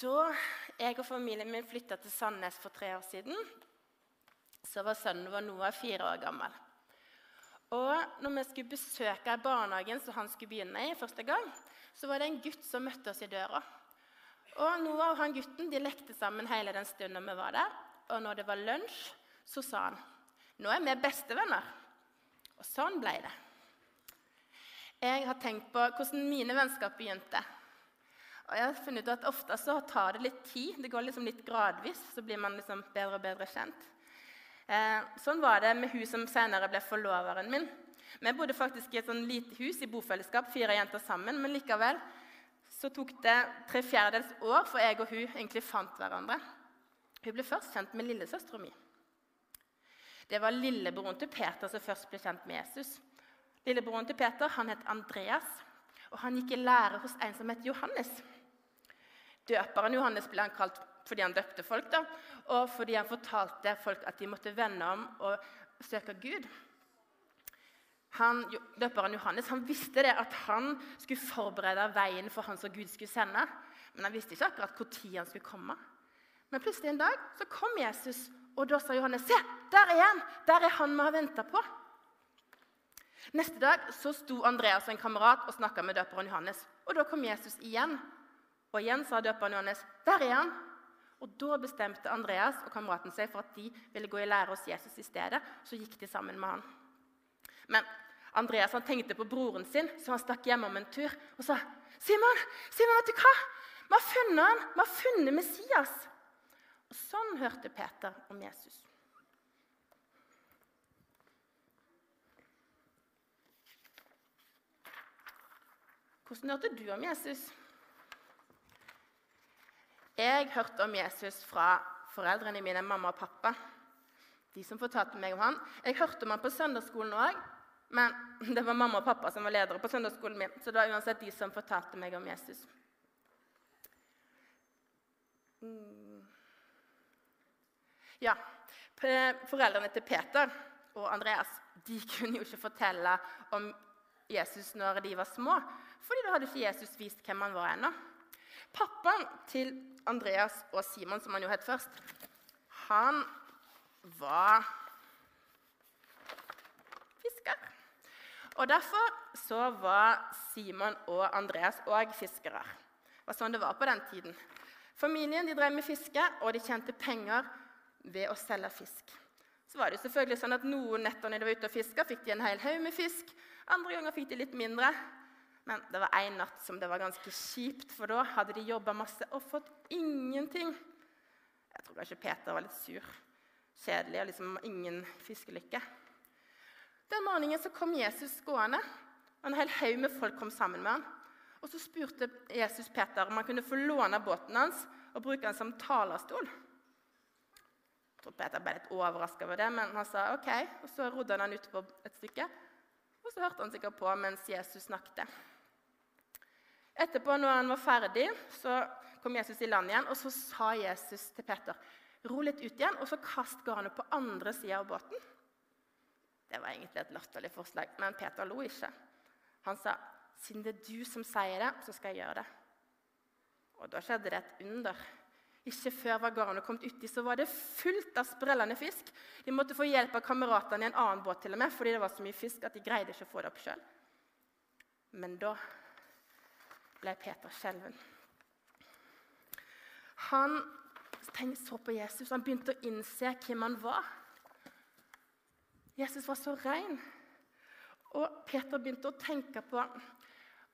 Da jeg og familien min flytta til Sandnes for tre år siden, så var sønnen vår Noah fire år gammel. Og når vi skulle besøke barnehagen som han skulle begynne i første gang, så var det en gutt som møtte oss i døra. Og Noah og han gutten de lekte sammen hele den stunden vi var der. Og når det var lunsj, så sa han nå er vi bestevenner. Og sånn ble det. Jeg har tenkt på hvordan mine vennskap begynte. Og jeg har funnet ut at Ofte så tar det litt tid. Det går liksom litt gradvis. Så blir man liksom bedre og bedre kjent. Eh, sånn var det med hun som senere ble forloveren min. Vi bodde faktisk i et sånn lite hus i bofellesskap, fire jenter sammen. Men likevel så tok det tre fjerdedels år for jeg og hun egentlig fant hverandre. Hun ble først kjent med lillesøstera mi. Det var lillebroren til Peter som først ble kjent med Jesus. Lillebroren til Peter han het Andreas, og han gikk i lære hos en som het Johannes. Døperen Johannes ble han kalt fordi han døpte folk, da, og fordi han fortalte folk at de måtte vende om og søke Gud. Han, døperen Johannes han visste det at han skulle forberede veien for han som Gud skulle sende. Men han visste ikke akkurat når han skulle komme. Men plutselig en dag så kom Jesus, og da sa Johannes se, der er han! Der er han vi har venta på. Neste dag så sto Andreas og en kamerat og snakka med døperen Johannes. Og Da kom Jesus igjen. Og igjen sa døperen Johannes, 'Der er han!' Og Da bestemte Andreas og kameraten seg for at de ville gå i lære hos Jesus i stedet. Så gikk de sammen med han. Men Andreas han tenkte på broren sin, så han stakk hjemom en tur og sa, 'Simon, Simon, vet du hva? Vi har funnet han! Vi har funnet Messias!' Og Sånn hørte Peter om Jesus. Hvordan hørte du om Jesus? Jeg hørte om Jesus fra foreldrene mine, mamma og pappa. De som fortalte meg om han. Jeg hørte om han på søndagsskolen òg, men det var mamma og pappa som var ledere på søndagsskolen min. Så det var uansett de som fortalte meg om Jesus. Mm. Ja, Foreldrene til Peter og Andreas de kunne jo ikke fortelle om Jesus når de var små, fordi da hadde ikke Jesus vist hvem han var ennå. Pappaen til Andreas og Simon, som han jo het først, han var fisker. Og Derfor så var Simon og Andreas òg fiskere. Det var sånn det var på den tiden. Familien de drev med fiske, og de tjente penger ved å selge fisk. Så var det selvfølgelig sånn at Noen netter når de var ute og fiska, fikk de en hel haug med fisk. Andre ganger fikk de litt mindre. Men det var en natt som det var ganske kjipt, for da hadde de jobba masse og fått ingenting. Jeg tror kanskje Peter var litt sur. Kjedelig og liksom ingen fiskelykke. Den morgenen så kom Jesus gående. og En hel haug med folk kom sammen med han. Og Så spurte Jesus Peter om han kunne få låne båten hans og bruke den som talerstol. Jeg tror Peter ble litt overraska over det, men han sa OK. Og Så rodde han ut på et stykke, og så hørte han sikkert på mens Jesus snakket. Etterpå, når han var ferdig, så kom Jesus i land igjen, og så sa Jesus til Peter ro litt ut igjen, og så kast garnet på andre sida av båten. Det var egentlig et latterlig forslag, men Peter lo ikke. Han sa, 'Siden det er du som sier det, så skal jeg gjøre det.' Og da skjedde det et under. Ikke før var garnet kommet uti, så var det fullt av sprellende fisk. De måtte få hjelp av kameratene i en annen båt til og med, fordi det var så mye fisk at de greide ikke å få det opp sjøl. Men da ble Peter skjelven. Han så på Jesus, han begynte å innse hvem han var. Jesus var så ren. Og Peter begynte å tenke på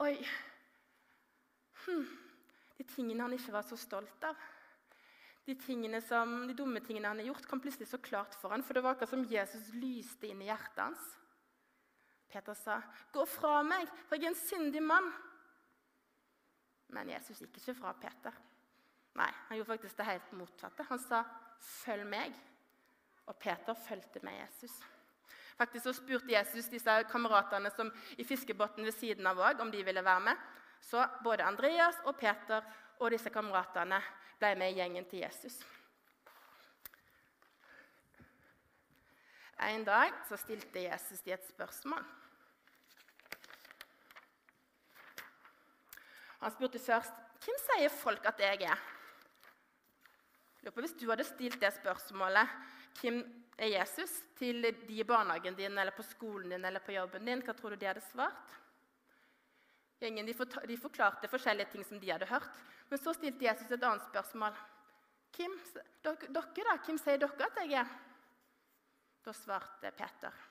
Oi hm, De tingene han ikke var så stolt av. De, som, de dumme tingene han har gjort, kom plutselig så klart for han, for det var akkurat som Jesus lyste inn i hjertet hans. Peter sa, 'Gå fra meg, for jeg er en syndig mann.' Men Jesus gikk ikke fra Peter. Nei, Han gjorde faktisk det helt motsatte. Han sa, 'Følg meg.' Og Peter fulgte med Jesus. Faktisk så spurte Jesus disse kameratene i fiskebåten ved siden av òg, om de ville være med. Så både Andreas og Peter og disse kameratene ble med i gjengen til Jesus. En dag så stilte Jesus de et spørsmål. Han spurte først hvem sier folk at jeg er. Hvis du hadde stilt det spørsmålet hvem er Jesus, til de i barnehagen din, eller på skolen din eller på jobben din, hva tror du de hadde svart? Gjengen, de forklarte forskjellige ting som de hadde hørt. Men så stilte Jesus et annet spørsmål. Hvem, dere, da, hvem sier dere at jeg er? Da svarte Peter.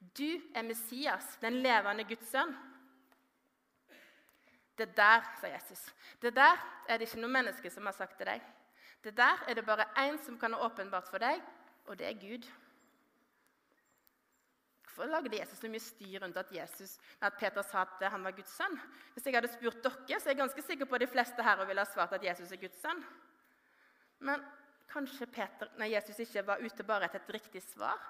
Du er Messias, den levende Guds sønn. Det der, sa Jesus, det der er det ikke noe menneske som har sagt til deg. Det der er det bare én som kan ha åpenbart for deg, og det er Gud. Hvorfor lagde Jesus så mye styr rundt at, Jesus, at Peter sa at han var Guds sønn? Hvis jeg hadde spurt dere, så er jeg ganske sikker på at de fleste her ville ha svart at Jesus er Guds sønn. Men kanskje Peter, nei, Jesus ikke var ute bare etter et riktig svar?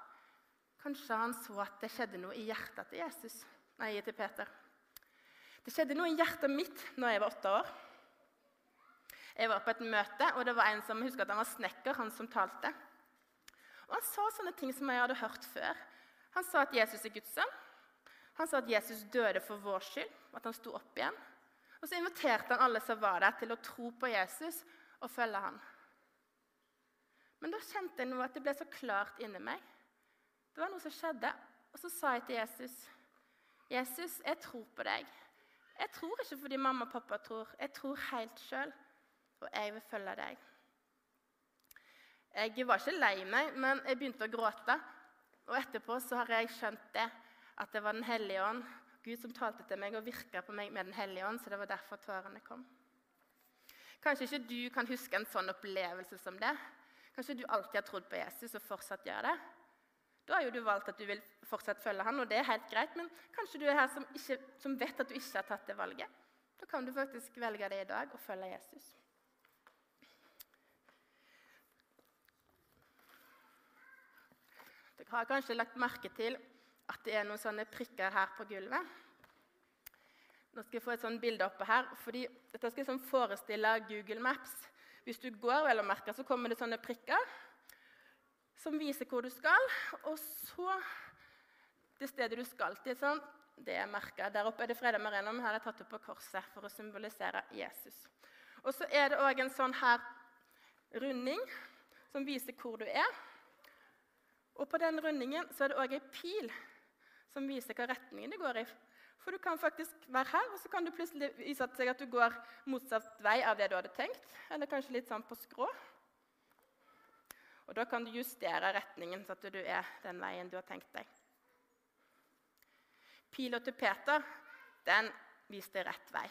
Kanskje han så at det skjedde noe i hjertet til Jesus, nei, til Peter. Det skjedde noe i hjertet mitt når jeg var åtte år. Jeg var på et møte, og det var en som husker at han var snekker, han som talte. Og Han sa sånne ting som jeg hadde hørt før. Han sa at Jesus er Guds sønn. Han sa at Jesus døde for vår skyld, at han sto opp igjen. Og så inviterte han alle som var der, til å tro på Jesus og følge han. Men da kjente jeg noe at det ble så klart inni meg. Det var noe som skjedde. Og så sa jeg til Jesus, 'Jesus, jeg tror på deg.' Jeg tror ikke fordi mamma og pappa tror. Jeg tror helt sjøl og jeg vil følge deg. Jeg var ikke lei meg, men jeg begynte å gråte. Og etterpå så har jeg skjønt det, at det var Den hellige ånd, Gud som talte til meg og virka på meg med Den hellige ånd. Så det var derfor tårene kom. Kanskje ikke du kan huske en sånn opplevelse som det. Kanskje du alltid har trodd på Jesus og fortsatt gjør det. Da har jo du valgt at du vil fortsatt følge han, og det er helt greit. Men kanskje du er her som, ikke, som vet at du ikke har tatt det valget. Da kan du faktisk velge det i dag og følge Jesus. Dere har kanskje lagt merke til at det er noen sånne prikker her på gulvet. Nå skal jeg få et sånt bilde oppe her, fordi Dette skal liksom forestille Google Maps. Hvis du går, vel og merker, så kommer det sånne prikker som viser hvor du skal. Og så det stedet du skal til. Sånn, det er merka. Der oppe er det Freda Marena, men her er det tatt opp på korset for å symbolisere Jesus. Og så er det òg en sånn her runding som viser hvor du er. Og på den rundingen så er det òg ei pil som viser hva retningen det går i. For du kan faktisk være her, og så kan du plutselig vise seg at du går motsatt vei av det du hadde tenkt. Eller kanskje litt sånn på skrå. Og Da kan du justere retningen så at du er den veien du har tenkt deg. Pila til Peter den viste rett vei.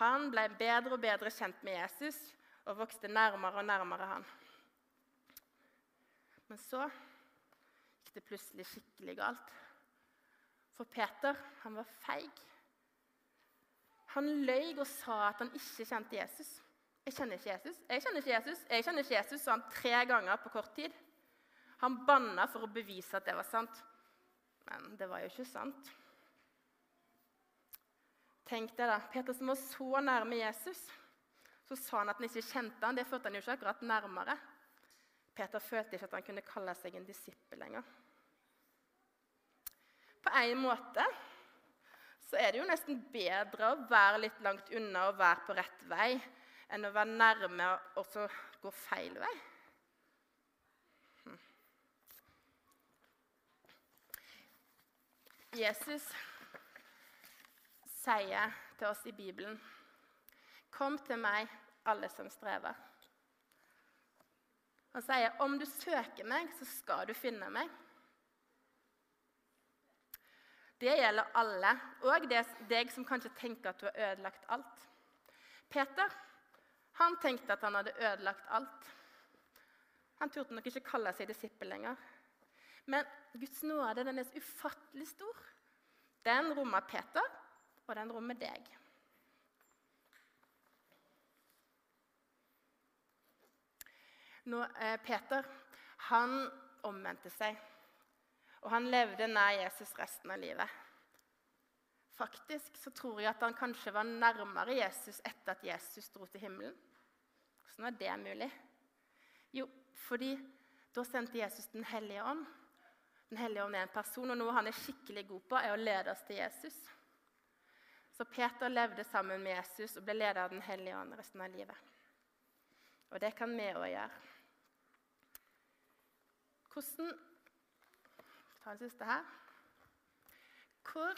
Han ble bedre og bedre kjent med Jesus og vokste nærmere og nærmere han. Men så gikk det plutselig skikkelig galt. For Peter, han var feig. Han løy og sa at han ikke kjente Jesus. 'Jeg kjenner ikke Jesus.' 'Jeg kjenner ikke Jesus.' Jeg kjenner ikke Jesus, sa han tre ganger på kort tid. Han banna for å bevise at det var sant. Men det var jo ikke sant. Tenk deg da, Peter som var så nærme Jesus. Så sa han at han ikke kjente han. Det førte han jo ikke akkurat nærmere. Peter følte ikke at han kunne kalle seg en disippel lenger. På en måte så er det jo nesten bedre å være litt langt unna og være på rett vei enn å være nærme og så gå feil vei. Hm. Jesus sier til oss i Bibelen, 'Kom til meg, alle som strever.' Han sier, 'Om du søker meg, så skal du finne meg.' Det gjelder alle, òg deg som kanskje tenker at du har ødelagt alt. Peter han tenkte at han hadde ødelagt alt. Han turte nok ikke kalle seg disippel lenger. Men Guds nåde den er så ufattelig stor. Den rommer Peter, og den rommer deg. Nå, eh, Peter han omvendte seg, og han levde nær Jesus resten av livet. Faktisk så tror jeg at han kanskje var nærmere Jesus etter at Jesus dro til himmelen. Hvordan var det mulig? Jo, fordi da sendte Jesus Den hellige ånd. Den hellige ånd er en person, og noe han er skikkelig god på, er å lede oss til Jesus. Så Peter levde sammen med Jesus og ble leder av Den hellige ånd resten av livet. Og det kan vi òg gjøre. Hvordan Ta en siste her. Hvor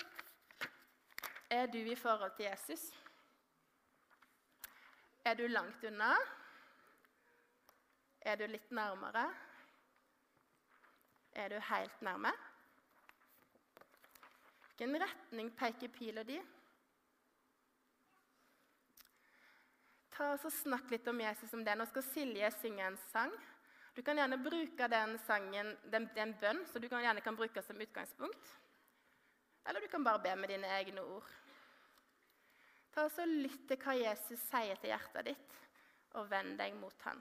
er du i forhold til Jesus? Er du langt unna? Er du litt nærmere? Er du helt nærme? Hvilken retning peker pila di? Ta og Snakk litt om Jesus om det. Nå skal Silje synge en sang. Du kan gjerne bruke den sangen, den, den bønn, så du kan gjerne kan bruke som utgangspunkt. Eller du kan bare be med dine egne ord. Ta og Lytt til hva Jesus sier til hjertet ditt, og vend deg mot ham.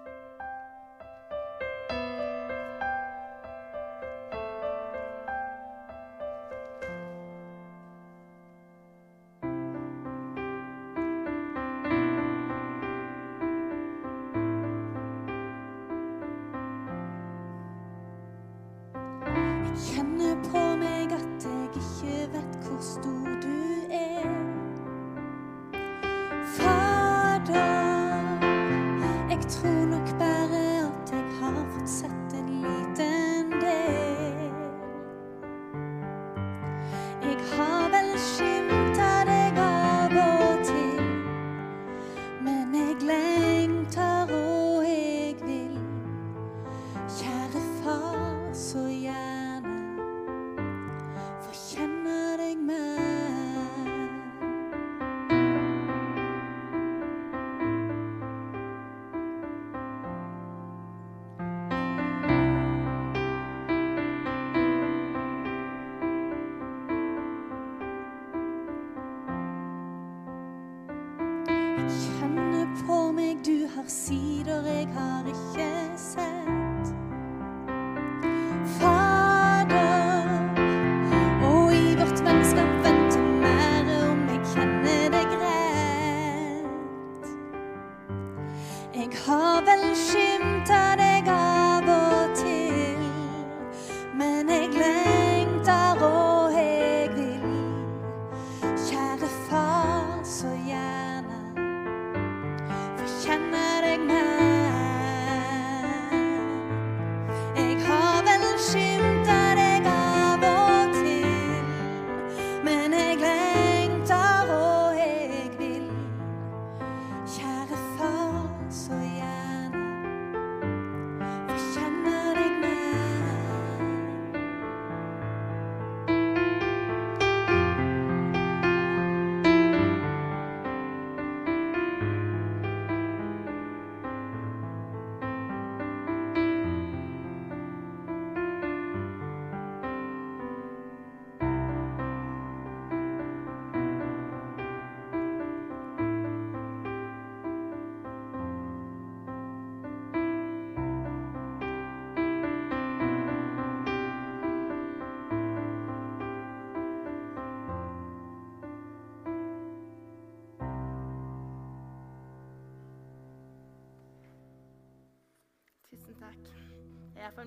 jeg har ikke sett. Fader, og i vårt vennskap venter mer om jeg kjenner deg rett. Jeg har vel skimta deg av og til, men jeg lengter og jeg vil. Kjære far, så gjerne Det deg iallfall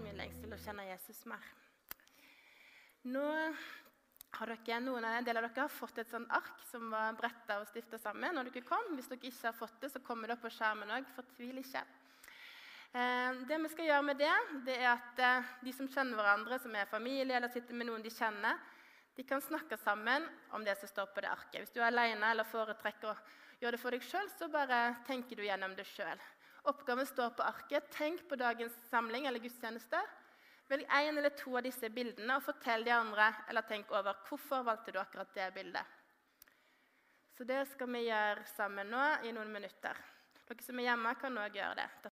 min lengsel å kjenne Jesus mer. Nå har dere, noen av En del av dere har fått et sånt ark som var bretta og stifta sammen. når dere kom. Hvis dere ikke har fått det, så kommer det opp på skjermen òg. Fortvil ikke. Eh, det vi skal gjøre med det, det er at eh, de som kjenner hverandre, som er familie eller sitter med noen de kjenner, de kan snakke sammen om det som står på det arket. Hvis du er alene eller foretrekker å gjøre det for deg sjøl, så bare tenker du gjennom det sjøl. Oppgaven står på arket. Tenk på dagens samling eller gudstjeneste. Velg én eller to av disse bildene og fortell de andre eller tenk over hvorfor valgte du akkurat det bildet. Så det skal vi gjøre sammen nå i noen minutter. Dere som er hjemme, kan òg gjøre det.